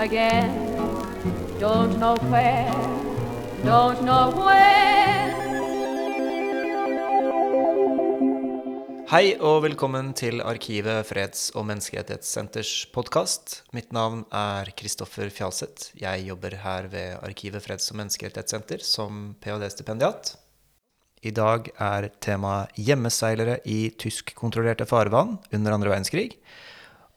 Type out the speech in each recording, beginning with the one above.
again. Don't know where, don't know when. Hei og velkommen til Arkivet freds- og menneskerettighetssenters podkast. Mitt navn er Kristoffer Fjalseth. Jeg jobber her ved Arkivet freds- og menneskerettighetssenter som ph.d.-stipendiat. I dag er temaet hjemmeseilere i tyskkontrollerte farvann under andre verdenskrig.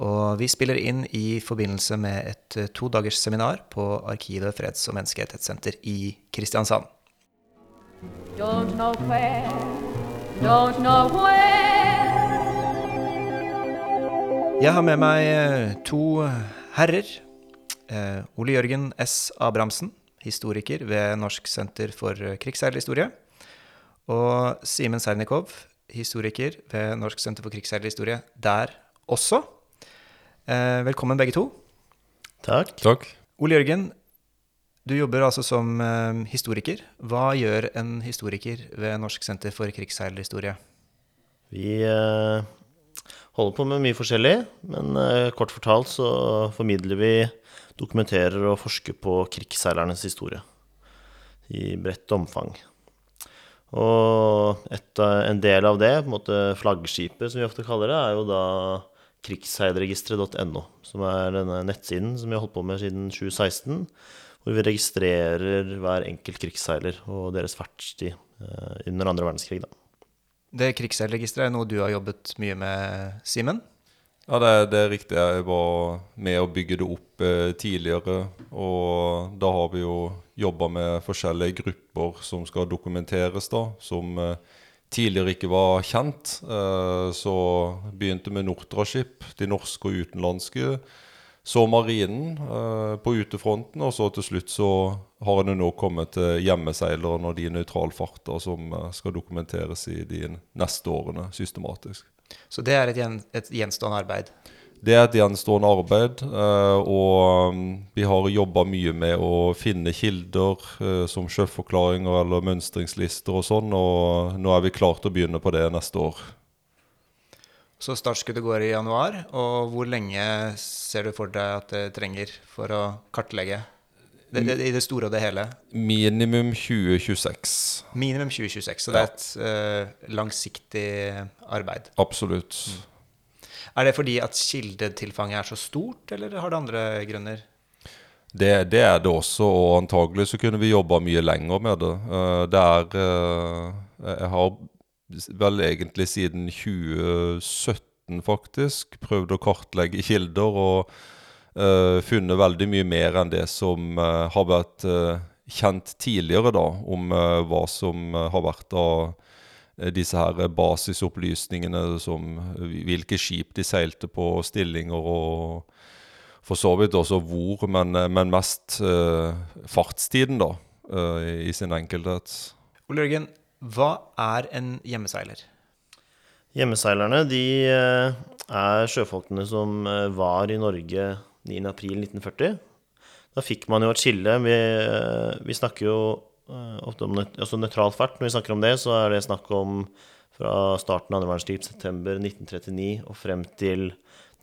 Og vi spiller inn i forbindelse med et eh, todagers seminar på Arkivet freds- og menneskerettighetssenter i Kristiansand. Don't know where, don't know where. Jeg har med meg eh, to herrer. Eh, Ole Jørgen S. Abrahamsen, historiker ved Norsk senter for krigsseilhistorie. Og Simen Sernikov, historiker ved Norsk senter for krigsseilhistorie der også. Eh, velkommen, begge to. Takk. Takk. Ole Jørgen, du jobber altså som eh, historiker. Hva gjør en historiker ved Norsk senter for krigsseilhistorie? Vi eh, holder på med mye forskjellig, men eh, kort fortalt så formidler vi, dokumenterer og forsker på krigsseilernes historie i bredt omfang. Og et, en del av det, på en måte flaggskipet som vi ofte kaller det, er jo da krigsseilregisteret.no, som er denne nettsiden som vi har holdt på med siden 2016, hvor vi registrerer hver enkelt krigsseiler og deres fartstid eh, under andre verdenskrig. da. Det krigsseilregisteret er noe du har jobbet mye med, Simen? Ja, det, det er riktig. Jeg var med å bygge det opp eh, tidligere. Og da har vi jo jobba med forskjellige grupper som skal dokumenteres, da. Som eh, tidligere ikke var kjent. Eh, så begynte med Nortraship, de norske og utenlandske. Så Marinen eh, på utefronten, og så til slutt så har det nå kommet til hjemmeseilerne og de nøytralfarter som eh, skal dokumenteres i de neste årene systematisk. Så det er et, gjen, et gjenstående arbeid. Det er et gjenstående arbeid, eh, og mm, vi har jobba mye med å finne kilder eh, som sjøforklaringer eller mønstringslister og sånn, og nå er vi klare til å begynne på det neste år. Så startskuddet går i januar, og hvor lenge ser du for deg at det trenger for å kartlegge det, det, i det store og det hele? Minimum 2026. Minimum 2026, så det er et uh, langsiktig arbeid. Absolutt. Er det fordi at kildetilfanget er så stort, eller har det andre grunner? Det, det er det også, og antagelig så kunne vi jobba mye lenger med det. Eh, Det er eh, Jeg har vel egentlig siden 2017 faktisk prøvd å kartlegge kilder, og uh, funnet veldig mye mer enn det som har vært kjent tidligere, da, om hva som har vært av disse her basisopplysningene som hvilke skip de seilte på, stillinger og for så vidt også hvor, men, eh, men mest uh, fartstiden, da, uh, i, sin enkelthet. Ole Jørgen, hva er en hjemmeseiler? Hjemmeseilerne de eh, er sjøfolkene som eh, var i Norge 9.4.1940. Da fikk man jo et skille. Vi, eh, vi snakker jo eh, ofte om nøyt, altså nøytral fart. Når vi snakker om det, så er det snakk om fra starten av andre verdenskrig, september 1939, og frem til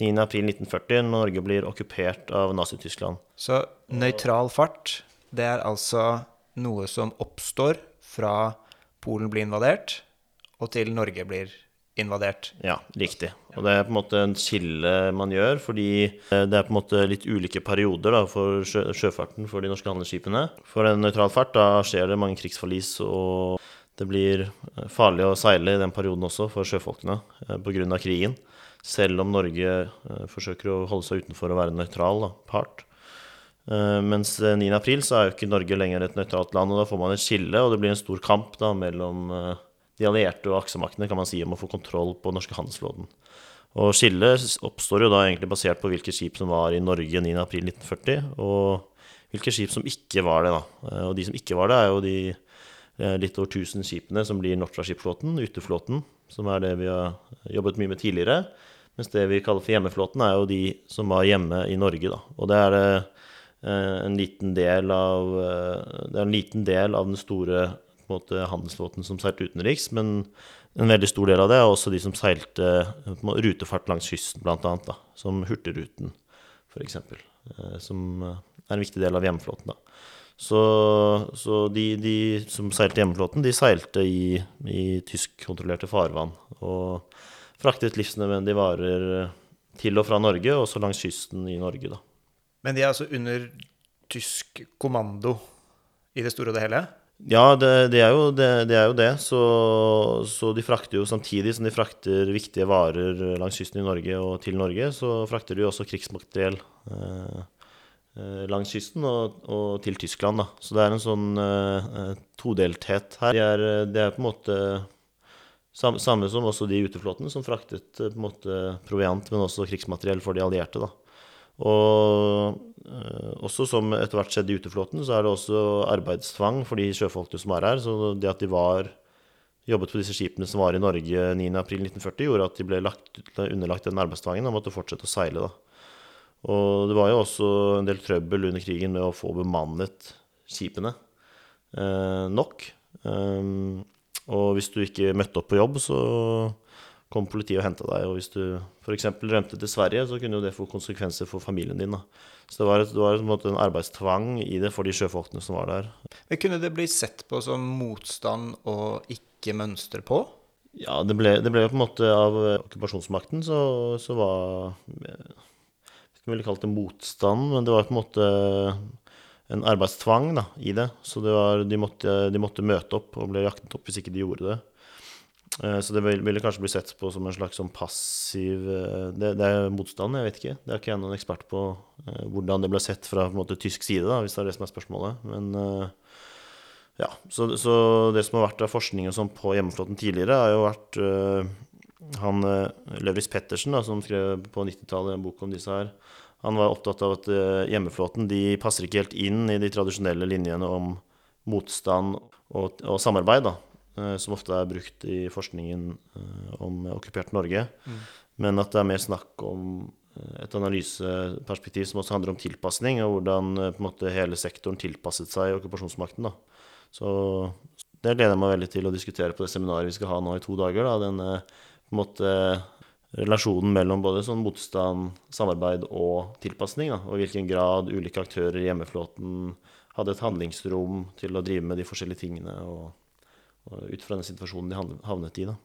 9.4.1940, når Norge blir okkupert av Nazi-Tyskland. Så nøytral fart, det er altså noe som oppstår fra Polen blir invadert, og til Norge blir invadert. Ja, riktig. Og det er på en måte en skille man gjør, fordi eh, det er på en måte litt ulike perioder da, for sjø sjøfarten for de norske handelsskipene. For en nøytral fart da skjer det mange krigsforlis, og det blir eh, farlig å seile i den perioden også for sjøfolkene eh, pga. krigen. Selv om Norge forsøker å holde seg utenfor å være nøytral da, part. Mens eh, 9. april så er jo ikke Norge lenger et nøytralt land, og da får man et skille, og det blir en stor kamp da mellom de allierte og aksemaktene kan man si, om å få kontroll på norske handelsflåten. Og skillet oppstår jo da egentlig basert på hvilke skip som var i Norge 9. april 1940, og hvilke skip som ikke var det. da. Eh, Og de som ikke var det, er jo de eh, litt over 1000 skipene som blir Nortra-skipflåten, uteflåten, som er det vi har jobbet mye med tidligere. Mens det vi kaller for hjemmeflåten, er jo de som var hjemme i Norge. da. Og det er eh, en liten del av Det er en liten del av den store på en måte, handelsflåten som seilte utenriks, men en veldig stor del av det er også de som seilte rutefart langs kysten, blant annet, da, som Hurtigruten, f.eks. eh, som er en viktig del av hjemmeflåten. da. Så, så de, de, som seilte hjemmeflåten, de seilte i, i tyskkontrollerte farvann og fraktet livsnødvendige varer til og fra Norge, og også langs kysten i Norge. da. Men de er altså under tysk kommando i det store og det hele? Ja, det, det, er, jo det, det er jo det. Så, så, de frakter jo samtidig som de frakter viktige varer langs kysten i Norge og til Norge, så frakter de jo også krigsmateriell. Eh, Eh, langs kysten og, og, til Tyskland. Da. Så det er en sånn eh, todelthet her. Det er, det er, på en måte samme, samme som også de uteflåtene som fraktet på en måte proviant, men også krigsmateriell for de allierte. Da. Og uh, også som etter hvert skjedde i uteflåten, så er det også arbeidstvang for de sjøfolkene som er her. Så det at de var jobbet på disse skipene som var i Norge 9.4.1940, gjorde at de ble lagt, underlagt den arbeidstvangen og måtte fortsette å seile. da. Og det var jo også en del trøbbel under krigen med å få bemannet skipene eh, nok. Um, og hvis du ikke møtte opp på jobb, så kom politiet og henta deg. Og hvis du f.eks. rømte til Sverige, så kunne jo det få konsekvenser for familien din. Da. Så det var, et, det var en, en, arbeidstvang i det for de sjøfolkene som var der. Men Kunne det bli sett på som motstand og ikke mønstre på? Ja, det ble, det ble jo på en måte av okkupasjonsmakten så, så var som ville kalt det motstand, men det var på en måte en arbeidstvang da, i det. Så det var, de, måtte, de, måtte, møte opp og ble jaktet opp hvis ikke de gjorde det. Eh, så det ville kanskje bli sett på som en slags sånn passiv eh, det, det, er motstand, jeg vet ikke. Det er ikke jeg noen ekspert på eh, hvordan det ble sett fra måte, tysk side, da, hvis det er det som er spørsmålet. Men ja, så, så det som har vært av forskning og sånn på hjemmeflåten tidligere, har jo vært han Løvris Pettersen, da, som skrev på 90-tallet en bok om disse her, han var opptatt av at hjemmeflåten de passer ikke helt inn i de tradisjonelle linjene om motstand og, og samarbeid, da, som ofte er brukt i forskningen eh, om okkupert Norge. Mm. Men at det er mer snakk om et analyseperspektiv som også handler om tilpasning, og hvordan på en måte hele sektoren tilpasset seg okkupasjonsmakten. Da. Så det gleder jeg meg veldig til å diskutere på det seminaret vi skal ha nå i to dager. Da. Denne på en måte relasjonen mellom både sånn motstand, samarbeid og tilpasning. Da, og i hvilken grad ulike aktører i hjemmeflåten hadde et handlingsrom til å drive med de forskjellige tingene og ut fra den situasjonen de havnet i. da.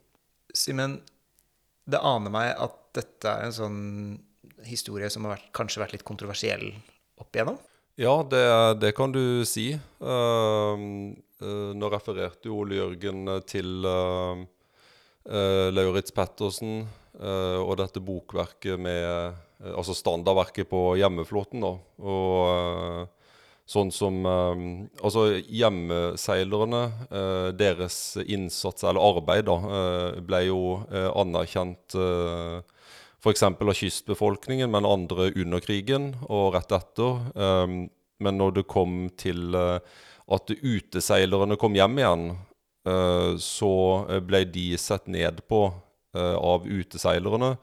Simen, det aner meg at dette er en sånn historie som har vært, kanskje vært litt kontroversiell opp igjennom? Ja, det, det kan du si. Uh, uh, nå refererte jo Ole Jørgen til uh, Lauritz Pettersen Uh, og dette bokverket med uh, Altså standardverket på hjemmeflåten, da. Og uh, sånn som Altså hjemmeseilerne, deres innsats eller arbeid, da, ble jo anerkjent uh, f.eks. av kystbefolkningen, men andre under krigen og rett etter. Um, men når det kom til at uteseilerne kom hjem igjen, så ble de sett ned på Eh, av uteseilerne.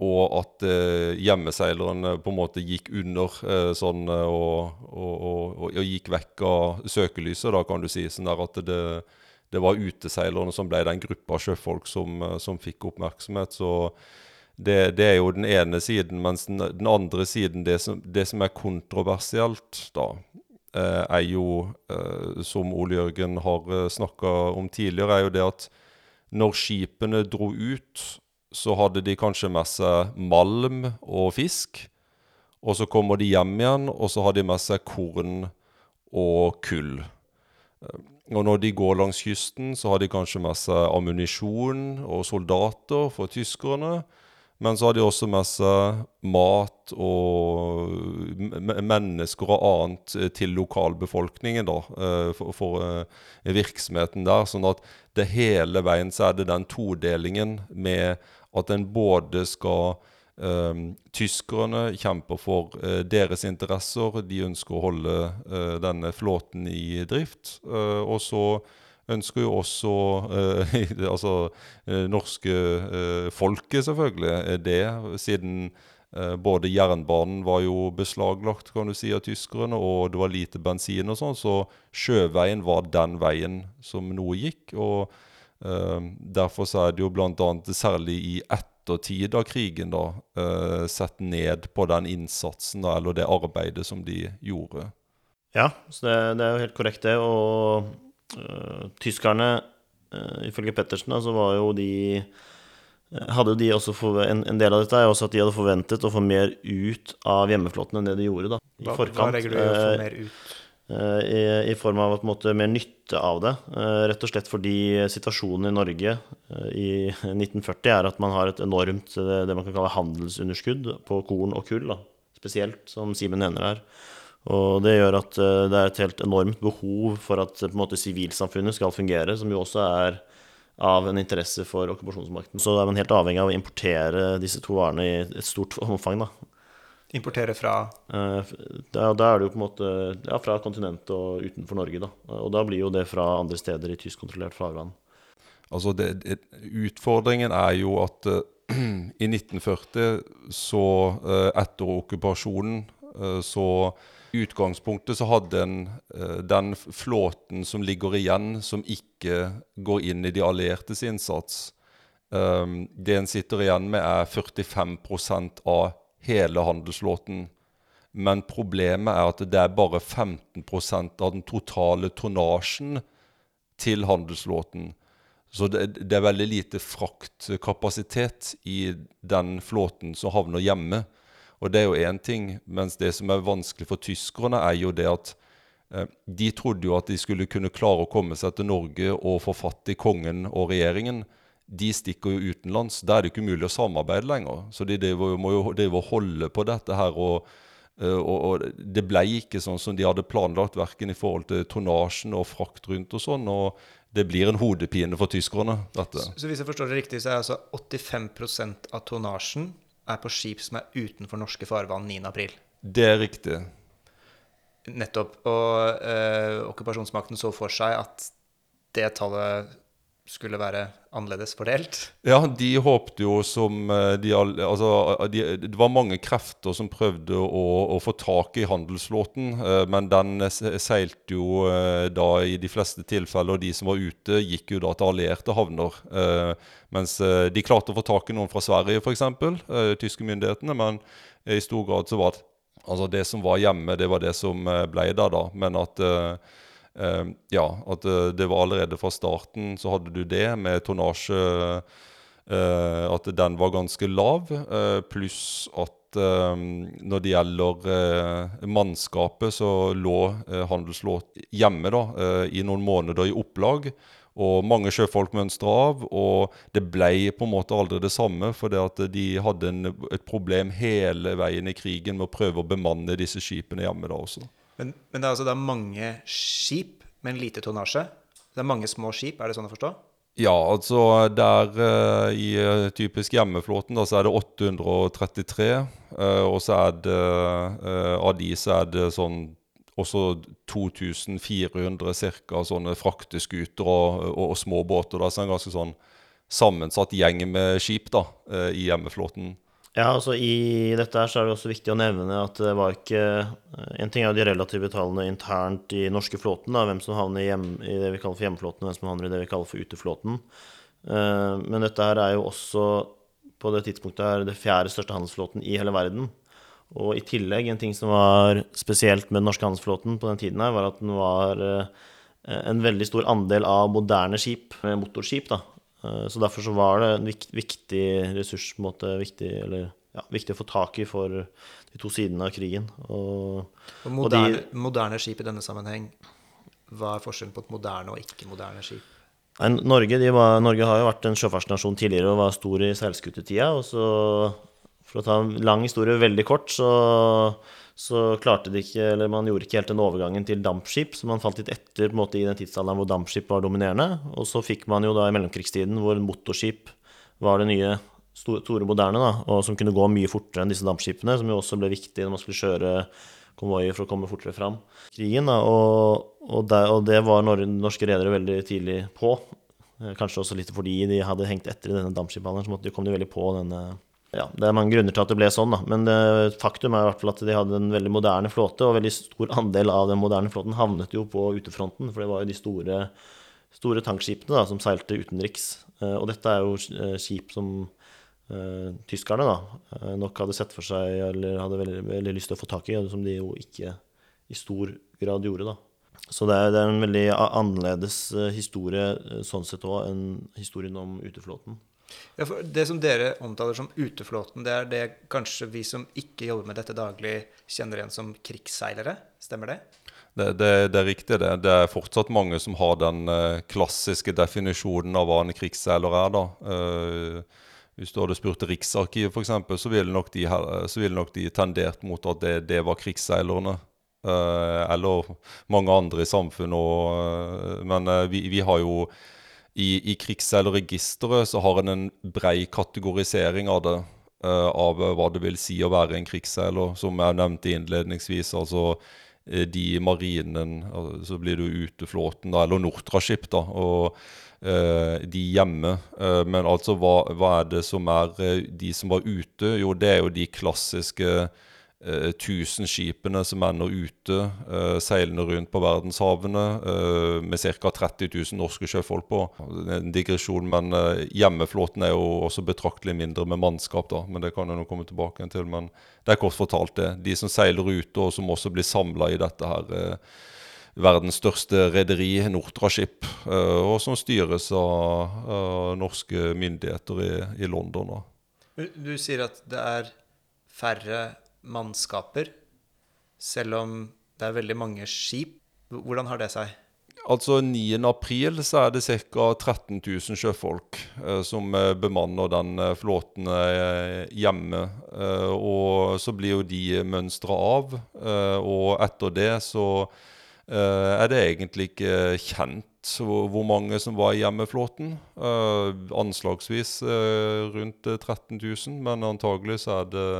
Eh, og at eh, hjemmeseilerne på en måte gikk under sånn og, og, og, og, gikk vekk av søkelyset, da kan du si. Sånn der at det, det var uteseilerne som ble den gruppa sjøfolk som, som fikk oppmerksomhet. Så det, det, er jo den ene siden. Mens den, den andre siden, det som, det som, er kontroversielt, da, er jo, som Ole Jørgen har snakka om tidligere, er jo det at når skipene dro ut, så hadde de kanskje med seg malm og fisk. Og så kommer de hjem igjen, og så har de med seg korn og kull. Og når de går langs kysten, så har de kanskje med seg ammunisjon og soldater for tyskerne. Men så har de også med seg mat og mennesker og annet eh, til lokalbefolkningen, da, eh, for, for eh, virksomheten der. Sånn at det hele veien så er det den todelingen med at en både skal Um, tyskerne kjemper for uh, deres interesser, de ønsker å holde uh, denne flåten i drift. Uh, og så ønsker jo også altså norske folket, selvfølgelig, det. Siden både jernbanen var jo beslaglagt kan du si, av tyskerne, og det var lite bensin og sånn, så sjøveien var den veien som noe gikk. og derfor så er det jo bl.a. særlig i ettertid av krigen da, eh, sett ned på den innsatsen da, eller det arbeidet som de gjorde. Ja, så det, det er jo helt korrekt, det. Og øh, tyskerne, øh, ifølge Pettersen, da, så var jo de hadde jo de også en, en del av dette er også at de hadde forventet å få mer ut av hjemmeflåten enn det de gjorde. da, i Hva, hva forkant. legger du i å få mer ut? Eh, i, I form av måte mer nytte av det. eh, Rett og slett fordi situasjonen i Norge eh, i 1940 er at man har et enormt det man kan kalle handelsunderskudd på korn og kull, da, spesielt, som Simen nevner her. Og det gjør at det er et helt enormt behov for at måte sivilsamfunnet skal fungere, som jo også er av en interesse for okkupasjonsmakten. Så er man helt avhengig av å importere disse to varene i et stort omfang. da. Importere fra Eh, Da, da er det jo på en måte ja, fra kontinentet og utenfor Norge, da. Og da blir jo det fra andre steder i tyskkontrollert farvann. Altså det, det, utfordringen er jo at uh, i 1940, så uh, etter okkupasjonen, uh, så i utgangspunktet så hadde en den flåten som ligger igjen, som ikke går inn i de alliertes innsats, det en sitter igjen med, er 45% av hele handelsflåten. Men problemet er at det er bare 15% av den totale tonnasjen til handelsflåten. Så det, det er veldig lite fraktkapasitet i den flåten som havner hjemme. Og det er jo én ting, mens det som er vanskelig for tyskerne, er jo det at eh, de trodde jo at de skulle kunne klare å komme seg til Norge og få fatt i kongen og regjeringen. De stikker jo utenlands. Da er det ikke mulig å samarbeide lenger. Så de driver, må jo drive og holde på dette her. og Eh, og, og det ble ikke sånn som de hadde planlagt, verken i forhold til tonnasjen og frakt rundt og sånn. Og det blir en hodepine for tyskerne, dette. Så hvis jeg forstår det riktig, så er altså 85% av tonnasjen er på skip som er utenfor norske farvann 9.4. Det er riktig. Nettopp. Og øh, okkupasjonsmakten så for seg at det tallet skulle være annerledes fordelt. Ja, de håpte jo som eh, de, altså, de, Det var mange krefter som prøvde å, å få tak i handelsflåten, eh, men den seilte jo eh, da i de fleste tilfeller, og de som var ute, gikk jo da til allierte havner. eh, Mens eh, de klarte å få tak i noen fra Sverige, f.eks., eh, tyske myndighetene, men i stor grad så var det Altså det som var hjemme, det var det som eh, ble der, da. Men at eh, eh, ja, at eh, det var allerede fra starten så hadde du det med tonnasje eh, At den var ganske lav, eh, pluss at eh, når det gjelder mannskapet, så lå handelsflåt hjemme da, i noen måneder i opplag. Og mange sjøfolk mønstra av, og det ble på en måte aldri det samme. For det at de hadde en, et problem hele veien i krigen med å prøve å bemanne disse skipene hjemme da også. Men, men det er altså det er mange skip med en lite tonnasje. Det er mange små skip, er det sånn å forstå? Ja, altså der uh, i eh, typisk hjemmeflåten da, så er det 833. Uh, og så er det uh, Av de så er det sånn også 2400 cirka sånne frakteskuter og, og, og små båter. Da, så er det en ganske sånn sammensatt gjeng med skip da, eh, i hjemmeflåten. Ja, altså I dette her så er det også viktig å nevne at det var ikke En ting er jo de relative tallene internt i norske flåten, da, hvem som havner hjem, i det vi kaller for hjemmeflåten, og hvem som havner i det vi kaller for uteflåten. Eh, Men dette her er jo også på det tidspunktet her det fjerde største handelsflåten i hele verden. Og i tillegg, en ting som var spesielt med den norske handelsflåten på den tiden her, var at den var eh, en veldig stor andel av moderne skip, motorskip, da. Eh, Så derfor så var det en viktig ressurs, på en måte, viktig, eller, ja, viktig å få tak i for de to sidene av krigen. Og, Og moderne, moderne skip i denne sammenheng, hva er forskjellen på et moderne og ikke-moderne skip? nei, Norge, de var, Norge har jo vært en sjøfartsnasjon tidligere og var stor i seilskutetida. Og så, for å ta en lang historie veldig kort, så, så klarte de ikke, eller man gjorde ikke helt den overgangen til dampskip, så man falt litt etter på en måte i den tidsalderen hvor dampskip var dominerende. Og så fikk man jo da i mellomkrigstiden hvor motorskip var det nye store, moderne, da, og som kunne gå mye fortere enn disse dampskipene, som jo også ble viktig når man skulle kjøre konvoier for å komme fortere fram. Krigen, da, og, og, der, og det var norske redere veldig tidlig på. Eh, Kanskje også litt fordi de hadde hengt etter i denne dampskiphandelen, så kom de veldig på denne ja, Det er mange grunner til at det ble sånn, da. men det, faktum er i hvert fall at de hadde en veldig moderne flåte, og veldig stor andel av den moderne flåten havnet jo på utefronten, for det var jo de store store tankskipene da, som seilte utenriks. Eh, og dette er jo eh, skip som uh, tyskerne da, eh, nok hadde sett for seg eller hadde veldig, veldig lyst til å få tak i, som de jo ikke i stor grad gjorde. da. Så det er, det er en veldig annerledes eh, historie eh, sånn sett òg enn historien om uteflåten. Ja, det som dere omtaler som uteflåten, det er det kanskje vi som ikke jobber med dette daglig, kjenner igjen som krigsseilere? Stemmer det? Det, det, det er riktig, det. Det er fortsatt mange som har den eh, klassiske definisjonen av hva en krigsseiler er. da. Eh, hvis du hadde spurt Riksarkivet f.eks., så så ville nok de tendert mot at det, det var krigsseilerne. Eh, eller mange andre i samfunnet òg. men vi, vi har jo i, i krigsseilerregisteret så har en en brei kategorisering av det. Uh, av hva det vil si å være en krigsseiler, som jeg nevnte innledningsvis. altså eh, de i marinen, så blir det jo uteflåten, da, eller Nortraship, da, og eh, de hjemme. Eh, men altså, hva, hva er det som er eh, de som var ute? Jo, det er jo de klassiske eh, tusenskipene som ender ute, eh, seilende rundt på verdenshavene, eh, med ca. 30 000 norske sjøfolk på. En digresjon, men eh, hjemmeflåten er jo også betraktelig mindre med mannskap, da. Men det kan jeg nå komme tilbake til. Men det er kort fortalt det. De som seiler ute, og som også blir samla i dette her eh, verdens største rederi, Nortraship, eh, og som styres av, norske myndigheter i, London. Du sier at det er færre mannskaper, selv om det er veldig mange skip. Hvordan har det seg? Altså 9. april så er det ca. 13 000 sjøfolk eh, som eh, bemanner den eh, flåten eh, hjemme. Eh, og så blir jo de mønstra av, eh, og etter det så eh, er det egentlig ikke kjent hvor, hvor mange som var i hjemmeflåten. Eh, anslagsvis eh, rundt eh, 13 000, men antagelig så er det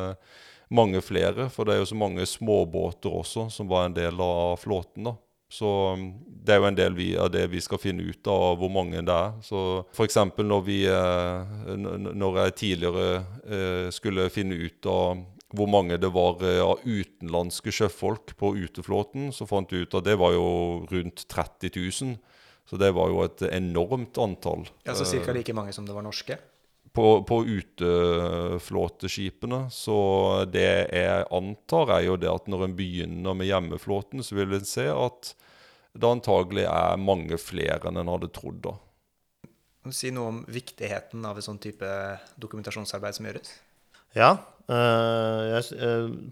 mange flere, for det er jo så mange småbåter også som var en del av flåten. da. Så um, det er jo en del vi, av det vi skal finne ut av hvor mange det er. Så f.eks. når vi eh, Når jeg tidligere eh, skulle finne ut av hvor mange det var eh, av utenlandske sjøfolk på uteflåten, så fant vi ut at det var jo rundt 30 000. Så det var jo et enormt antall. Ja, så Ca. like mange som det var norske? På, på uteflåteskipene. Så det jeg antar, er jo det at når en begynner med hjemmeflåten, så vil en se at det antagelig er mange flere enn en hadde trodd. da. Kan du Si noe om viktigheten av et sånn type dokumentasjonsarbeid som gjøres? Ja. Øh, jeg,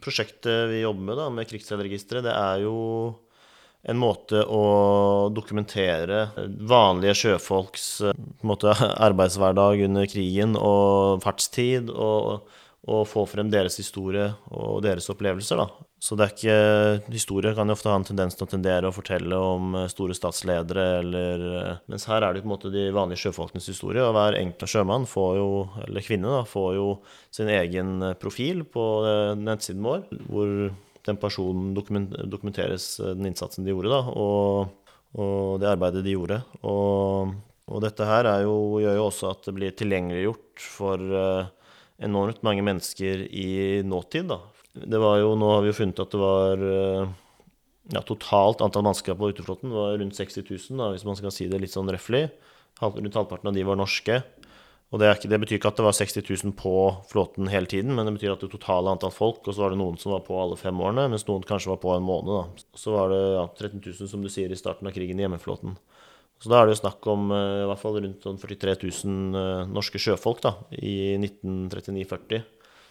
prosjektet vi jobber med da, med krigsseilregisteret, det er jo en måte å dokumentere vanlige sjøfolks eh, måte, arbeidshverdag under krigen og fartstid, og, og få frem deres historie og deres opplevelser. da. Så det er ikke Historie kan jo ofte ha en tendens til å tendere å fortelle om eh, store statsledere, eller eh, Mens her er det på en måte de vanlige sjøfolkenes historie, og hver enkelt sjømann får jo, eller kvinne da, får jo sin egen profil på nettsiden vår, hvor den personen dokumenteres eh, den innsatsen de gjorde, da, og, og det arbeidet de gjorde. Og, og dette her er jo, gjør jo også at det blir tilgjengeliggjort for eh, enormt mange mennesker i nåtid, da. Det var jo, nå har vi jo funnet at det var eh, ja, totalt antall mannskap på uteflåten var rundt 60 000, da, hvis man skal si det litt sånn røffelig. Halv, rundt halvparten av de var norske. Og det, ikke, det betyr ikke at det var 60 000 på flåten hele tiden, men det betyr at det totale antall folk, og så var det noen som var på alle fem årene, mens noen kanskje var på en måned. da. Så var det ja, 13 000, som du sier, i starten av krigen i hjemmeflåten. Så da er det jo snakk om eh, i hvert fall rundt sånn 43 000 eh, norske sjøfolk da, i 1939-40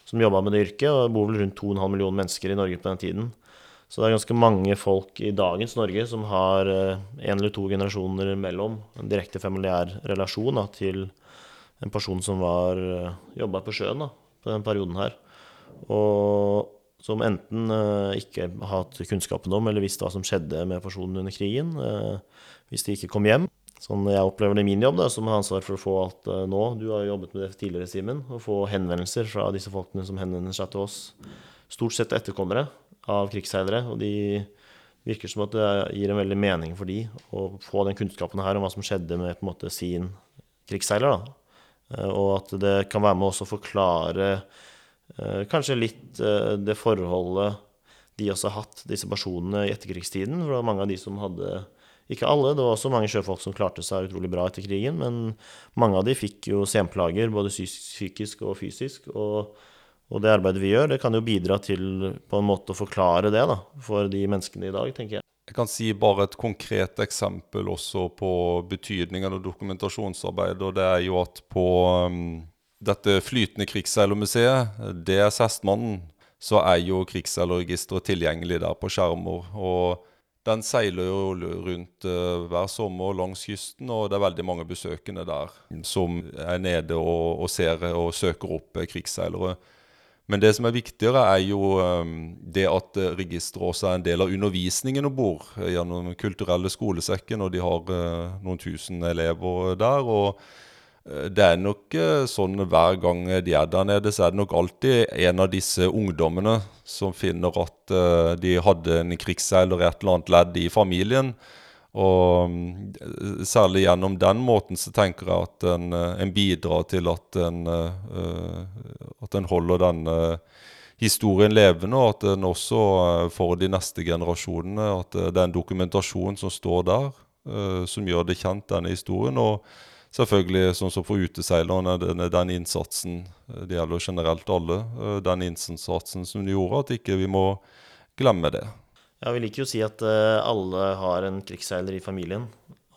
som jobba med det yrket, og det bor vel rundt 2,5 millioner mennesker i Norge på den tiden. Så det er ganske mange folk i dagens Norge som har én eller to generasjoner mellom en direkte familiær relasjon da, til en person som var jobba på sjøen da, på den perioden her. Og som enten eh, ikke hatt kunnskapen om eller visste hva som skjedde med personen under krigen, eh, hvis de ikke kom hjem. Sånn jeg opplever det i min jobb, da, som har ansvar for å få alt eh, nå. Du har jo jobbet med det tidligere, Simen. Å få henvendelser fra disse folkene som henvender seg til oss. Stort sett etterkommere av krigsseilere. Og de virker som at det gir en veldig mening for de å få den kunnskapen her om hva som skjedde med måte sin krigsseiler. da. Eh, Og at det kan være med også å forklare eh, kanskje litt eh, det forholdet de også har hatt, disse personene i etterkrigstiden. For det var mange av de som hadde Ikke alle, det var også mange sjøfolk som klarte seg utrolig bra etter krigen, men mange av de fikk jo senplager, både psykisk og fysisk. Og, og det arbeidet vi gjør, det kan jo bidra til på en måte å forklare det da, for de menneskene i dag, tenker jeg. Jeg kan si bare et konkret eksempel også på betydningen av dokumentasjonsarbeid. og Det er jo at på um, dette flytende krigsseilermuseet, DSS-mannen, så er jo krigsseilerregisteret tilgjengelig der på skjermer. og den seiler jo rundt uh, hver sommer langs kysten, og det er veldig mange besøkende der som er nede og, og ser og søker opp krigsseilere. Men det som er viktigere, er jo um, det at registeret også er en del av undervisningen om bord gjennom kulturelle skolesekken, og de har uh, noen tusen elever der. og det er nok sånn hver gang de er der nede, så er det nok alltid en av disse ungdommene som finner at de hadde en krigsseiler i et eller annet ledd i familien. Og mm, særlig gjennom den måten så tenker jeg at en, eh, en bidrar til at en, uh, at en holder denne historien levende, og at en også for de neste generasjonene At det er en dokumentasjon som står der, som gjør det kjent, denne historien. Og selvfølgelig, sånn som for uteseilerne, den, den innsatsen Det gjelder generelt alle. Den innsatsen som de gjorde, at ikke vi må glemme det. Ja, Vi liker jo å si at uh, alle har en krigsseiler i familien.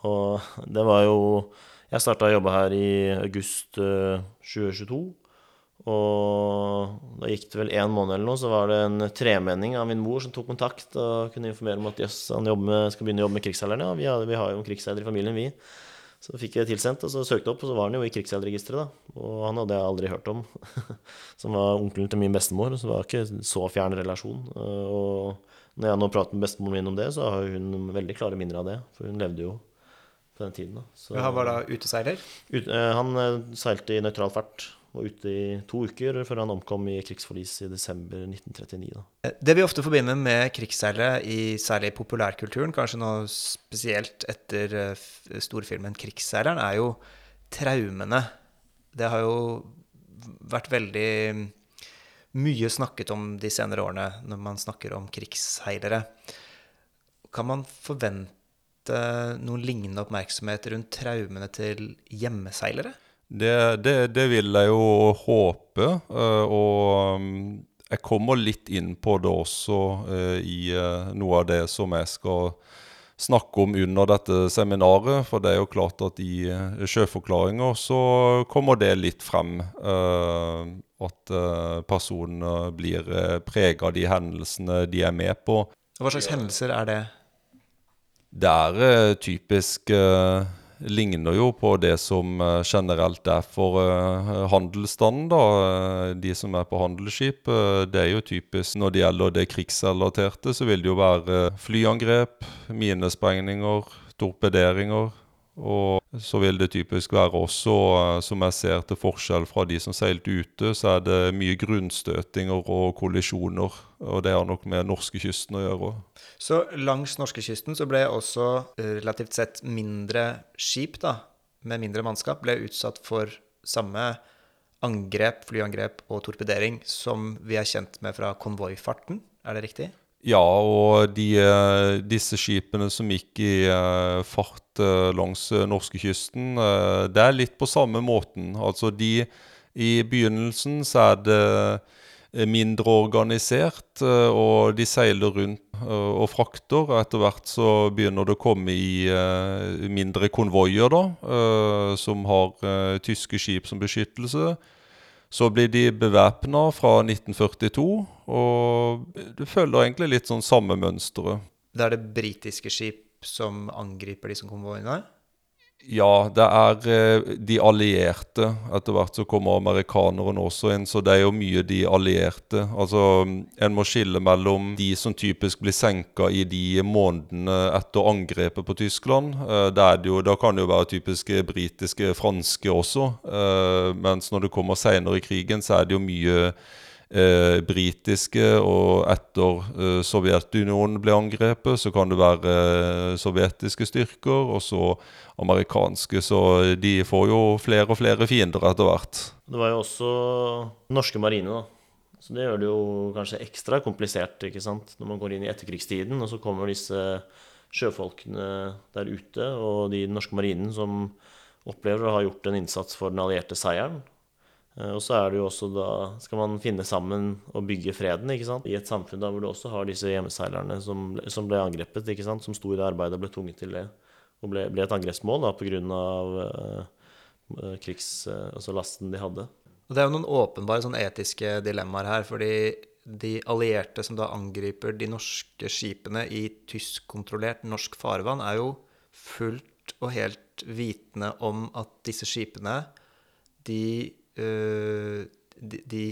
Og det var jo Jeg starta å jobbe her i august uh, 2022. Og da gikk det vel én måned eller noe, så var det en tremenning av min mor som tok kontakt og kunne informere om at jøss, han med, skal begynne å jobbe med krigsseilerne. Ja, vi har, vi har jo en krigsseiler i familien, vi. Så fikk jeg tilsendt, og så søkte jeg opp, og så var han jo i krigsseilregisteret, da. Og han hadde jeg aldri hørt om. som var onkelen til min bestemor, så det var ikke så fjern relasjon. Uh, og når jeg nå prater med bestemoren min om det, så har hun veldig klare minner av det. For hun levde jo på den tiden. Da. Så, han var da uteseiler? Ut, eh, han eh, seilte i nøytral fart. Var ute i to uker før han omkom i krigsforlis i desember 1939. Da. Eh, det vi ofte forbinder med krigsseilere, i særlig populærkulturen, kanskje nå spesielt etter storfilmen 'Krigsseileren', er jo traumene. Det har jo vært veldig mye snakket om de senere årene når man snakker om krigsseilere. Kan man forvente noen lignende oppmerksomhet rundt traumene til hjemmeseilere? Det, det, det vil jeg jo håpe. Eh, og mm, jeg kommer litt inn på det også eh, i eh, noe av det som jeg skal snakke om under dette seminaret. For det er jo klart at i sjøforklaringer så kommer det litt frem at uh, personene blir uh, prega av de hendelsene de er med på. Hva slags hendelser er det? Det er uh, typisk Ligner jo på det som generelt er for handelsstanden, da. De som er på handelsskip. det er jo typisk når det gjelder det krigsrelaterte, så vil det jo være flyangrep, minesprengninger, torpederinger og så vil det typisk være også, eh, som jeg ser til forskjell fra de som seilte ute, så er det mye grunnstøtinger og kollisjoner. Og det har nok med norskekysten å gjøre. Så langs norskekysten så ble også eh, relativt sett mindre skip, da, med mindre mannskap, ble utsatt for samme angrep, flyangrep og torpedering som vi er kjent med fra konvoifarten. Er det riktig? Ja, og de, eh, disse skipene som gikk i fart uh, langs uh, norskekysten, uh, det er litt på samme måten. Altså de I begynnelsen så er det mindre organisert, og de seiler rundt og frakter. Etter hvert så begynner det å komme i mindre konvoier, da, som har tyske skip som beskyttelse. Så blir de bevæpna fra 1942, og du følger egentlig litt sånn samme mønsteret. Det er det britiske skip som angriper disse konvoiene? Ja, det er eh, de allierte. Etter hvert så kommer amerikanerne også inn, så det er jo mye de allierte. Altså, En må skille mellom de som typisk blir senka i de månedene etter angrepet på Tyskland. Eh, jo, da kan det jo være typiske britiske, franske også. Eh, mens når det kommer seinere i krigen, så er det jo mye eh, britiske, og etter eh, Sovjetunionen ble angrepet, så kan det være eh, sovjetiske styrker, og så amerikanske. Så de får jo flere og flere fiender etter hvert. Det var jo også norske marine, da. Så det gjør det jo kanskje ekstra komplisert ikke sant? når man går inn i etterkrigstiden, og så kommer disse sjøfolkene der ute og de norske marinen som opplever å ha gjort en innsats for den allierte seieren. Eh, Og så er det jo også da skal man finne sammen og bygge freden, ikke sant. I et samfunn da hvor du også har disse hjemmeseilerne som, som ble angrepet, ikke sant. Som sto i det arbeidet og ble tvunget til det. Og ble, ble et angrepsmål da på grunn av eh, krigs... Uh, altså lasten de hadde. Og det er jo noen åpenbare sånn etiske dilemmaer her, fordi de allierte som da angriper de norske skipene i tyskkontrollert norsk farvann, er jo fullt og helt vitende om at disse skipene, de, de, de,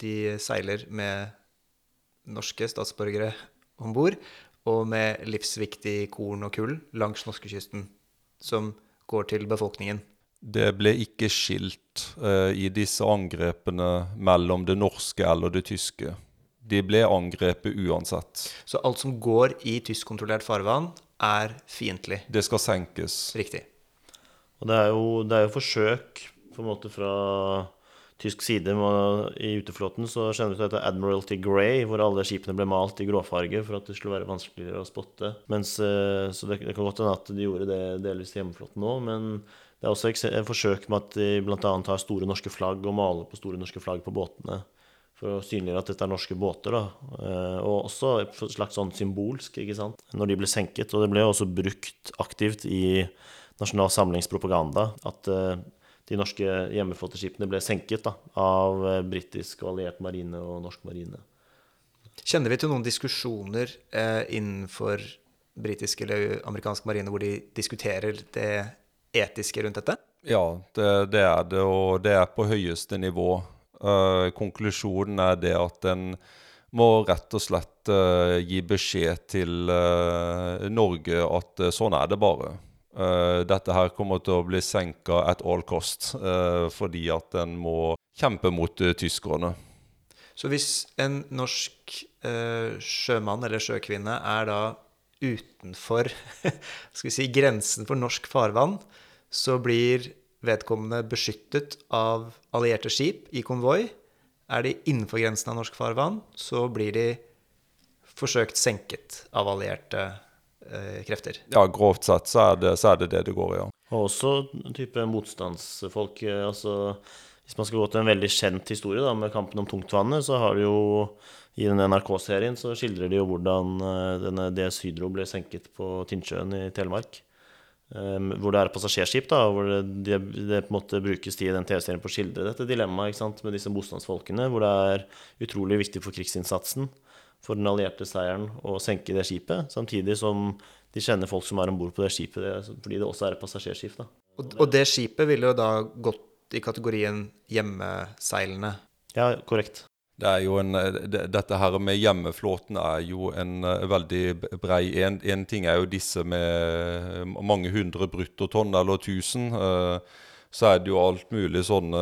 de seiler med norske statsborgere om bord, og med livsviktig korn og kull langs norskekysten, som går til befolkningen. Det ble ikke skilt uh, i disse angrepene mellom det norske eller det tyske. De ble angrepet uansett. Så alt som går i tyskkontrollert farvann, er fiendtlig. Det skal senkes. Riktig. Og det er jo, det er jo forsøk på en måte fra tysk side med, i uteflåten så kjenner vi til dette Admiralty Grey, hvor alle skipene ble malt i gråfarge for at det skulle være vanskeligere å spotte. Mens, eh, så det, det kan godt hende at de gjorde det delvis i hjemmeflåten òg, men det er også et forsøk med at de bl.a. har store norske flagg og maler på store norske flagg på båtene. For å synliggjøre at dette er norske båter. da. Eh, Og også et slags sånn symbolsk, ikke sant. Når de ble senket. Og det ble også brukt aktivt i Nasjonal Samlings at eh, de norske hjemmeflåteskipene ble senket da, av eh, britisk og alliert marine og norsk marine. Kjenner vi til noen diskusjoner eh, innenfor britisk eller amerikansk marine hvor de diskuterer det etiske rundt dette? Ja, det, det er det, og det er på høyeste nivå. Eh, konklusjonen er det at en må rett og slett eh, gi beskjed til eh, Norge at eh, sånn er det bare. Eh, dette her kommer til å bli senka at all cost, uh, fordi at en må kjempe mot uh, tyskerne. Så hvis en norsk sjømann eller sjøkvinne er da utenfor skal vi si, grensen for norsk farvann, så blir vedkommende beskyttet av allierte skip i konvoi. Er de innenfor grensen av norsk farvann, så blir de forsøkt senket av allierte eh, krefter. Ja, grovt sett så er det så er det, det det går i, ja. Og også en type motstandsfolk. eh, altså Hvis man skal gå til en veldig kjent historie da, med kampen om tungtvannet, så har det jo i den NRK-serien så skildrer de jo hvordan eh, denne DS Hydro ble senket på Tinnsjøen i Telemark. Um, hvor det er passasjerskip, da, hvor det, det, det på en måte brukes tid i den TV-serien på å skildre dette dilemmaet med disse motstandsfolkene, hvor det er utrolig viktig for krigsinnsatsen, for den allierte seieren, å senke det skipet, samtidig som de kjenner folk som er om bord på det skipet, det, fordi det også er et passasjerskip. da. Og, og det skipet ville jo da gått i kategorien hjemmeseilende. Ja, korrekt. Det er jo en, det, dette her med hjemmeflåten er jo en eh, veldig brei En, en ting er jo disse med mange hundre bruttotonn eller tusen. eh, så er det jo alt mulig sånne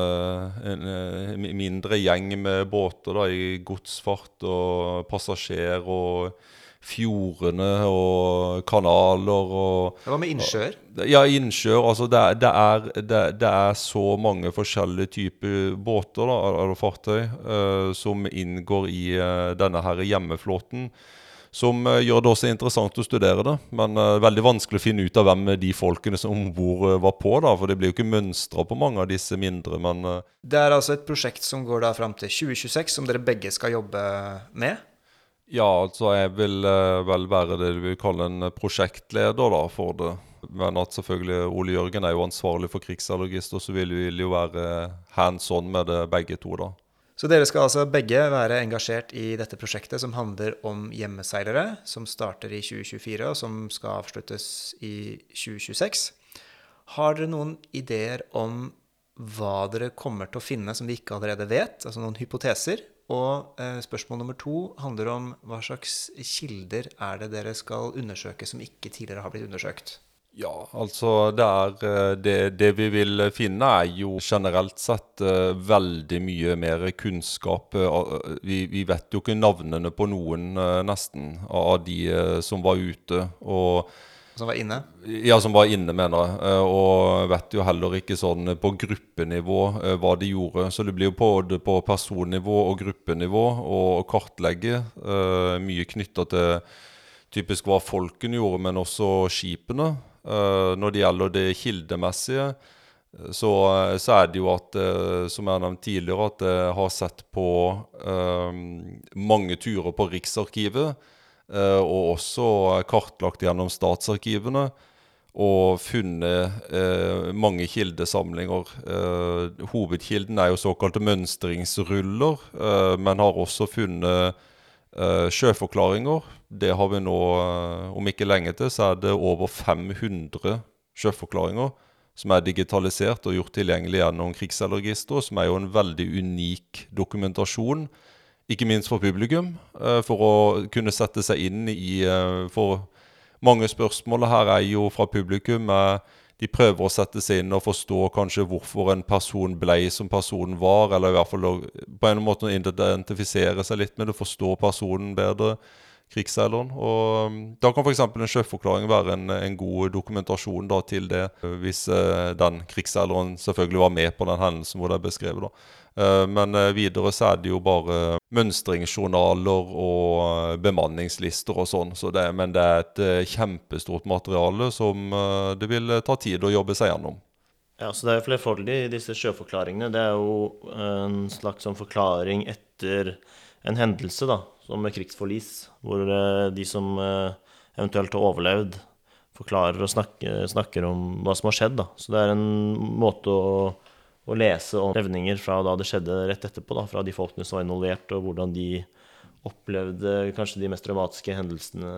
en, en mindre gjeng med båter da, i godsfart og passasjer og fjordene og kanaler og Hva med innsjøer? ja, innsjøer. Altså det, det, er, det, det er så mange forskjellige typer båter da, eller fartøy uh, som inngår i uh, denne her hjemmeflåten. Som eh, gjør det også interessant å studere det, men uh, veldig vanskelig å finne ut av hvem de folkene som om bord var på. da, For det blir jo ikke mønstra på mange av disse mindre, men uh, Det er altså et prosjekt som går da fram til 2026, som dere begge skal jobbe med. ja, altså jeg vil uh, vel være det du vil kalle en prosjektleder da, for det. Men at selvfølgelig Ole Jørgen er jo ansvarlig for krigssalogist, og så vil vi jo være hands on med det begge to, da. Så dere skal altså begge være engasjert i dette prosjektet som handler om hjemmeseilere, som starter i 2024 og som skal avsluttes i 2026. Har dere noen ideer om hva dere kommer til å finne som vi ikke allerede vet? Altså noen hypoteser? Og eh, spørsmål nummer to handler om hva slags kilder er det dere skal undersøke som ikke tidligere har blitt undersøkt? Ja, altså det, er, eh, det, det vi vil finne er jo generelt sett eh, veldig mye mer kunnskap. Eh, Vi, vi vet jo ikke navnene på noen nesten av de som var ute. Og Som var inne? Ja, som var inne, mener jeg. Og vet jo heller ikke sånn på gruppenivå hva de gjorde. Så det blir jo både på personnivå og gruppenivå å kartlegge mye knytta til, typisk hva folkene gjorde, men også skipene. Eh, når det gjelder det kildemessige, så, så, er det jo at, eh, som jeg har nevnt tidligere, at jeg har sett på eh, mange turer på Riksarkivet, Uh, og også kartlagt gjennom statsarkivene, og funnet eh, mange kildesamlinger. Eh, hovedkilden er jo såkalte mønstringsruller, men har også funnet sjøforklaringer. Det har vi nå, om ikke lenge til, så er det over 500 sjøforklaringer som er digitalisert og gjort tilgjengelig gjennom Krigsseilregisteret, som er jo en veldig unik dokumentasjon, ikke minst for publikum, eh, for å kunne sette seg inn i eh, For mange spørsmål her er jo fra publikum de prøver å sette seg inn og forstå kanskje hvorfor en person ble som personen var, eller i hvert fall på en måte identifisere seg litt med det, forstå personen bedre krigsseileren. Og um, Da kan f.eks. en sjøforklaring være en, en, god dokumentasjon da, til det, hvis uh, den krigsseileren selvfølgelig var med på den hendelsen hvor det er beskrevet. da. Uh, men uh, videre så er det jo bare mønstringsjournaler og bemanningslister og sånn. Så det, men det er et kjempestort materiale som det vil ta tid å jobbe seg gjennom. Ja, så Det er jo flerfoldig disse sjøforklaringene. Det er jo en slags sånn forklaring etter en hendelse, da som med krigsforlis, hvor eh, de som eh, eventuelt har overlevd, forklarer og snakker, snakker, om hva som har skjedd. Da. Så det er en måte å, å lese om levninger fra da det skjedde rett etterpå, da, fra de folkene som var involvert, og hvordan de opplevde kanskje de mest dramatiske hendelsene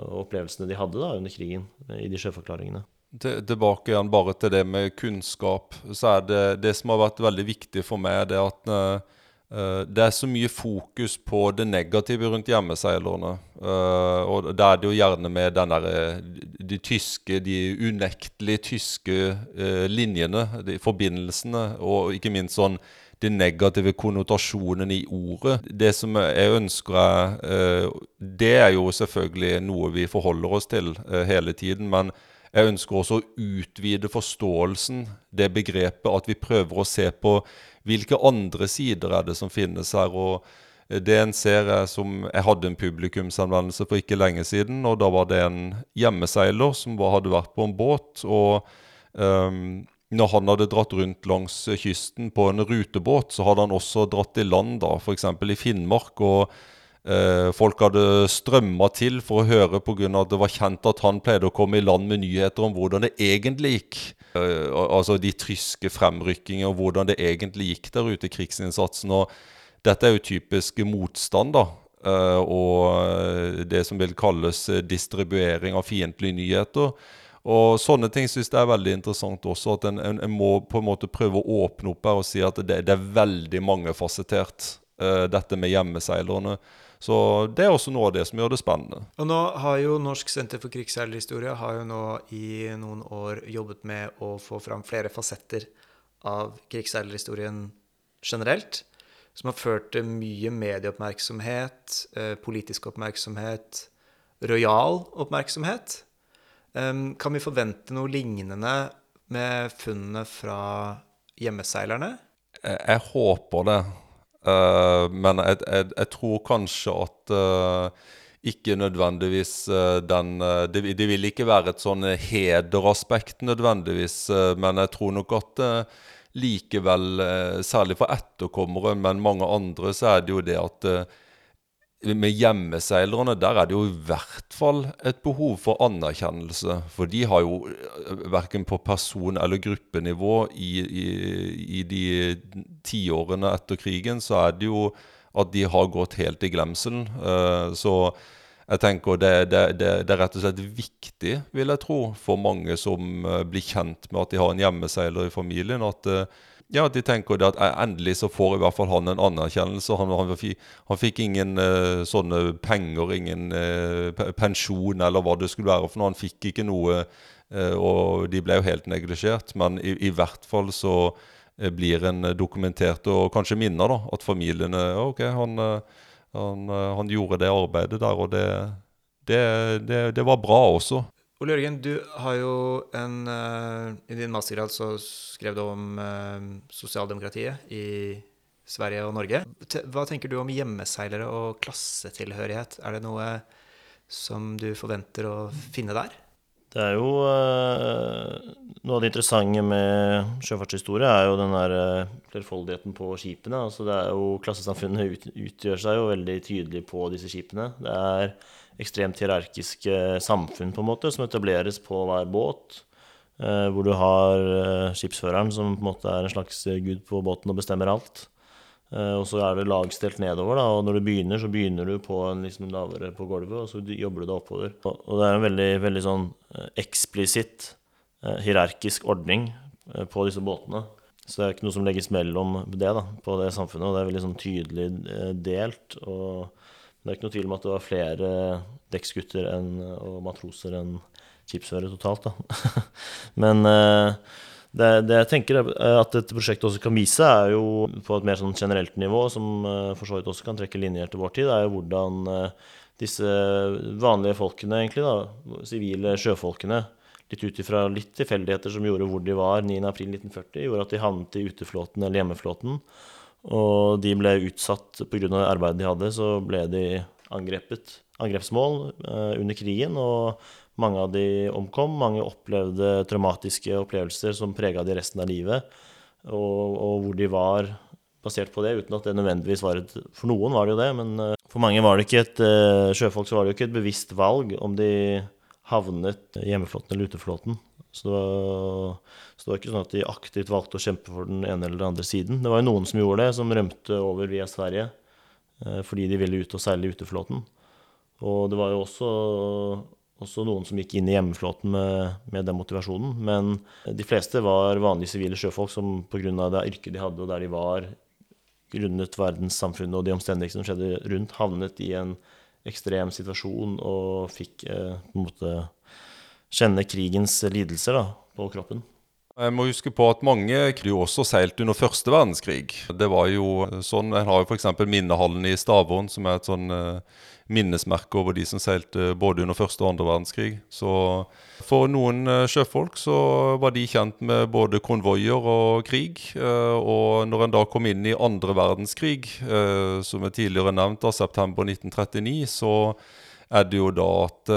og opplevelsene de hadde da under krigen, i de sjøforklaringene. Tilbake igjen bare til det med kunnskap. så er Det det som har vært veldig viktig for meg, det er at Uh, det er så mye fokus på det negative rundt hjemmeseilerne. Uh, og da er det jo gjerne med den der, eh, de tyske, de unektelig tyske linjene, de forbindelsene, og ikke minst sånn de negative konnotasjonene i ordet. Det som jeg ønsker er Det er jo selvfølgelig noe vi forholder oss til hele tiden. men jeg ønsker også å utvide forståelsen, det begrepet, at vi prøver å se på hvilke andre sider er det som finnes her? og det en ser er som Jeg hadde en publikumsanvendelse for ikke lenge siden. og Da var det en hjemmeseiler som hadde vært på en båt. og um, når han hadde dratt rundt langs kysten på en rutebåt, så hadde han også dratt i land, da, f.eks. i Finnmark. og Eh, folk hadde strømma til for å høre pga. at det var kjent at han pleide å komme i land med nyheter om hvordan det egentlig gikk. Eh, altså de tyske fremrykkingene og hvordan det egentlig gikk der ute i krigsinnsatsen. og Dette er jo typisk motstand, da. Eh, og det som vil kalles distribuering av fiendtlige nyheter. Og Sånne ting synes jeg er veldig interessant også. At en, en, en, må på en måte prøve å åpne opp her og si at det, det er veldig mangefasettert, dette med hjemmeseilerne. Så det er også noe av det som gjør det spennende. Og nå har jo Norsk senter for krigsseilerhistorie har jo nå i noen år jobbet med å få fram flere fasetter av krigsseilerhistorien generelt. Som har ført til mye medieoppmerksomhet, eh, politisk oppmerksomhet, rojal oppmerksomhet. Kan vi forvente noe lignende med funnene fra hjemmeseilerne? Jeg håper det. Uh, men jeg, jeg, jeg, tror kanskje at uh, ikke nødvendigvis uh, den det, det, vil ikke være et sånn hederaspekt nødvendigvis, men jeg tror nok at likevel, særlig for etterkommere, men mange andre, så er det jo det at med hjemmeseilerne, der er det jo i hvert fall et behov for anerkjennelse. For de har jo eh, verken på person- eller gruppenivå i, i, i de tiårene etter krigen, så er det jo at de har gått helt i glemselen. Uh, så jeg tenker det, det, det, det, er rett og slett viktig, vil jeg tro, for mange som uh, blir kjent med at de har en hjemmeseiler i familien. at ja, de tenker at endelig så får i hvert fall han en anerkjennelse. Han, han, han fikk ingen uh, sånne penger, ingen uh, pensjon eller hva det skulle være for noe. Han fikk ikke noe, uh, og de ble jo helt neglisjert. Men i, i hvert fall så blir en dokumentert, og kanskje minner, da, at familiene OK, han, han gjorde det arbeidet der, og det, det, det, det var bra også. Ole Jørgen, du har jo en uh, I din mastergrad så skrev du om uh, sosialdemokratiet i Sverige og Norge. Hva tenker du om hjemmeseilere og klassetilhørighet? Er det noe som du forventer å finne der? Det er jo eh, Noe av det interessante med sjøfartshistorie er jo den der flerfoldigheten på skipene. Altså det er jo Klassesamfunnet ut, utgjør seg jo veldig tydelig på disse skipene. Det er ekstremt hierarkiske samfunn på en måte som etableres på hver båt. Eh, hvor du har eh, skipsføreren som på en måte er en slags gud på båten og bestemmer alt. Eh, og så er det lagstelt nedover, da, og når du begynner, så begynner du på en liksom lavere på gulvet, og så jobber du deg oppover. Og, det er en veldig, veldig sånn eksplisitt hierarkisk ordning på disse båtene. Så det er ikke noe som legges mellom det, da, på det samfunnet, og det er veldig sånn tydelig delt. Og det er ikke noe tvil om at det var flere dekksgutter og matroser enn skipsførere totalt, da. Men eh, det, det, jeg tenker at dette prosjektet også kan vise, er jo på et mer sånn generelt nivå, som eh, for så vidt også kan trekke linjer til vår tid, er jo hvordan eh, disse vanlige folkene, egentlig, da, sivile sjøfolkene, litt ut ifra litt tilfeldigheter som gjorde hvor de var 9.4.1940, gjorde at de havnet i uteflåten eller hjemmeflåten. Og de ble utsatt pga. arbeidet de hadde, så ble de angrepet. Angrepsmål eh, under krigen. og mange av de omkom. Mange opplevde traumatiske opplevelser som prega de resten av livet. Og, og, hvor de var basert på det, uten at det nødvendigvis var et For noen var det jo det, men eh, for mange var det ikke et uh, sjøfolk så var det jo ikke et bevisst valg om de havnet hjemmeflåten eller uteflåten. Så det, var, så det var ikke sånn at de aktivt valgte å kjempe for den ene eller den andre siden. Det var jo noen som gjorde det, som rømte over via Sverige uh, fordi de ville ut og seile uteflåten. Og det var jo også også noen som gikk inn i hjemmeflåten med, med, den motivasjonen. Men de fleste var vanlige sivile sjøfolk som pga. det yrket de hadde, og der de var, grunnet verdenssamfunnet og de omstendighetene som skjedde rundt, havnet i en ekstrem situasjon og fikk eh, på en måte kjenne krigens lidelser da, på kroppen. Jeg må huske på at mange jo også seilt under første verdenskrig. Det var jo sånn, En har jo f.eks. Minnehallen i Stavern, som er et sånn eh, minnesmerke over de som seilte både under første og andre verdenskrig. Så for noen eh, sjøfolk så var de kjent med både konvoier og krig. Eh, og når en da kom inn i andre verdenskrig, eh, som er tidligere nevnt, av september 1939, så er det jo da at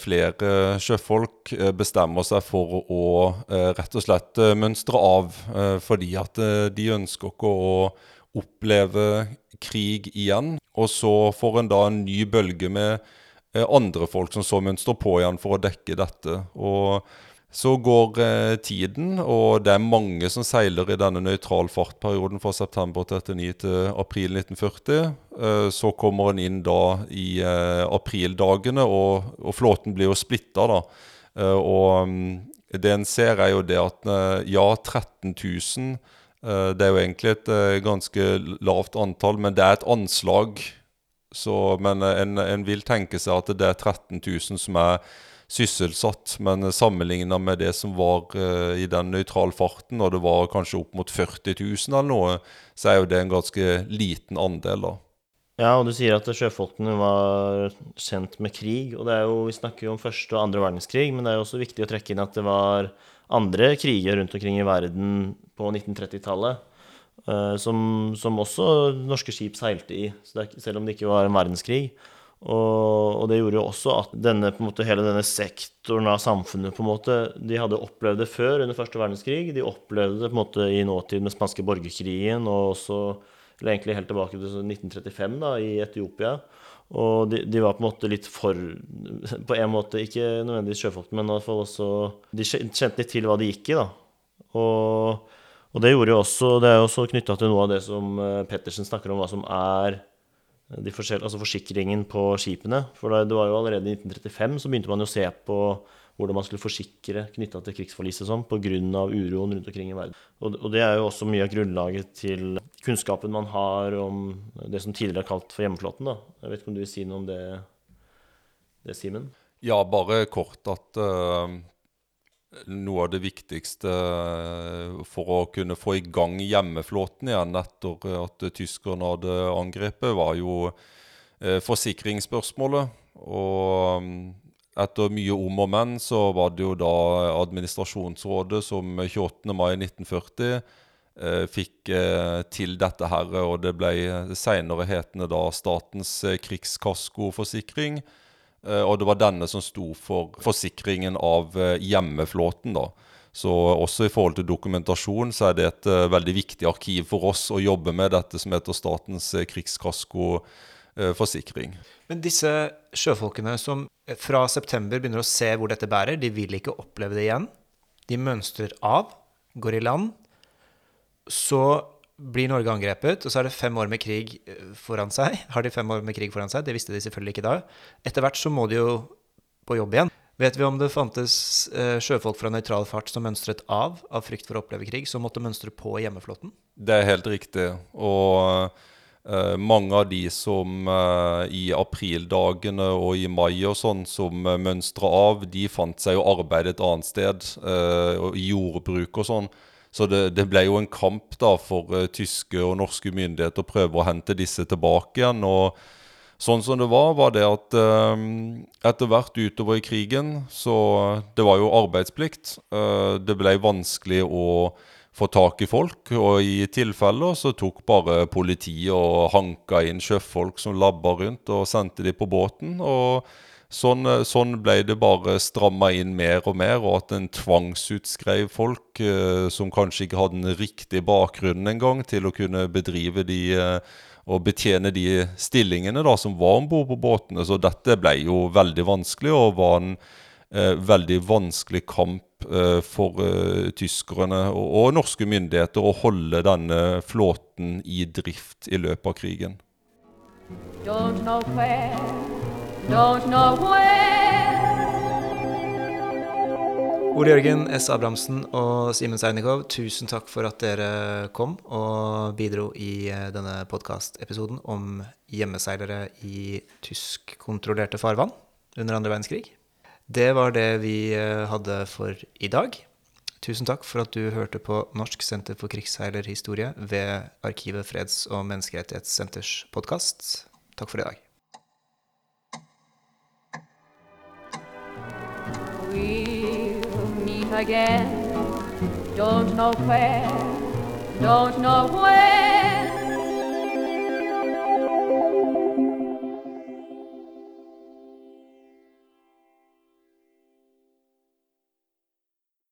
flere sjøfolk bestemmer seg for å rett og slett mønstre av, fordi at de ønsker ikke å oppleve krig igjen. Og så får en da en ny bølge med eh, andre folk som så mønstrer på igjen for å dekke dette. Og så går eh, tiden, og det er mange som seiler i denne nøytral fartperioden fra september 39 til april 1940. Eh, så kommer en inn da i eh, aprildagene, og, og, flåten blir jo splitta, da. Eh, og um, det en ser, er jo det at eh, ja, 13 000 Eh, det er jo egentlig et ganske lavt antall, men det er et anslag. Så, men en, en, vil tenke seg at det er 13 000 som er sysselsatt. Men sammenligna med det som var i den nøytrale farten, og det var kanskje opp mot 40 000 eller noe, så er jo det en ganske liten andel, da. Ja, og du sier at sjøfolkene var kjent med krig. Og det er jo, vi snakker jo om første og andre verdenskrig, men det er jo også viktig å trekke inn at det var andre kriger rundt omkring i verden på 1930-tallet. Eh, som, som, også norske skip seilte i, selv om det ikke var en verdenskrig. Og, og, det gjorde jo også at denne, måte, hele denne sektoren av samfunnet på en måte, De hadde opplevd det før under første verdenskrig. De opplevde det på en måte i nåtid med spanske borgerkrigen, og også, eller egentlig helt tilbake til 1935 da, i Etiopia. Og de, de, var på en måte litt for På en måte ikke nødvendigvis sjøfolk, men i hvert fall også De kjente litt til hva de gikk i, da. Og, og det gjorde jo også Det er jo også knytta til noe av det som eh, Pettersen snakker om, hva som er altså forsikringen på skipene. For det var jo allerede i 1935 så begynte man jo å se på hvordan man skulle forsikre knytta til krigsforliset sånn, pga. uroen rundt omkring i verden. Og, og, det er jo også mye av grunnlaget til kunnskapen man har om det som tidligere er kalt for hjemmeflåten. da. Jeg vet ikke om du vil si noe om det, det Simen? Ja, bare kort at uh, noe av det viktigste uh, for å kunne få i gang hjemmeflåten igjen etter at tyskerne hadde angrepet, var jo uh, forsikringsspørsmålet. Og um, etter mye om og men så var det jo da administrasjonsrådet som 28. mai 1940 eh, fikk eh, til dette her, og det ble seinere hetende da Statens eh, krigskaskoforsikring. Eh, og det var denne som sto for forsikringen av eh, hjemmeflåten. da. Så også i forhold til dokumentasjon så er det et uh, veldig viktig arkiv for oss å jobbe med dette som heter Statens krigskaskoforsikring. Men disse sjøfolkene som fra september begynner å se hvor dette bærer, de vil ikke oppleve det igjen. De mønstrer av, går i land. Så blir Norge angrepet, og så er det fem år med krig foran seg. Har de fem år med krig foran seg? Det visste de selvfølgelig ikke da. Etter hvert så må de jo på jobb igjen. Vet vi om det fantes eh, sjøfolk fra nøytral fart som mønstret av av frykt for å oppleve krig, som måtte mønstre på hjemmeflåten? Det er helt riktig. Og uh, mange av de som uh, i aprildagene og i mai og sånn som eh, mønstra av, de fant seg jo arbeid et annet sted, uh, jordbruk og sånn. Så det, det, ble jo en kamp da for eh, tyske og norske myndigheter å prøve å hente disse tilbake igjen. og Sånn som det var, var det at eh, etter hvert utover i krigen så Det var jo arbeidsplikt. Eh, det ble vanskelig å få tak i folk, og i tilfeller så tok bare politiet og hanka inn sjøfolk som labba rundt, og sendte de på båten. og Sånn, sånn, ble det bare stramma inn mer og mer, og at en tvangsutskrev folk eh, som kanskje ikke hadde den riktige bakgrunnen engang til å kunne bedrive de eh, og betjene de stillingene da, som var om bord på båtene. Så dette ble jo veldig vanskelig, og var en eh, veldig vanskelig kamp eh, for eh, tyskerne og, og, norske myndigheter å holde denne flåten i drift i løpet av krigen. Don't know where, don't know where Ole Jørgen S. Abrahamsen og Simen Seinikov, tusen takk for at dere kom og bidro i eh, denne podkastepisoden om hjemmeseilere i tyskkontrollerte farvann under andre verdenskrig. Det var det vi eh, hadde for i dag. Tusen takk for at du hørte på Norsk senter for krigsseilerhistorie ved Arkivet freds- og menneskerettighetssenters podkast. Takk for i dag. Again. Don't know where, don't know where.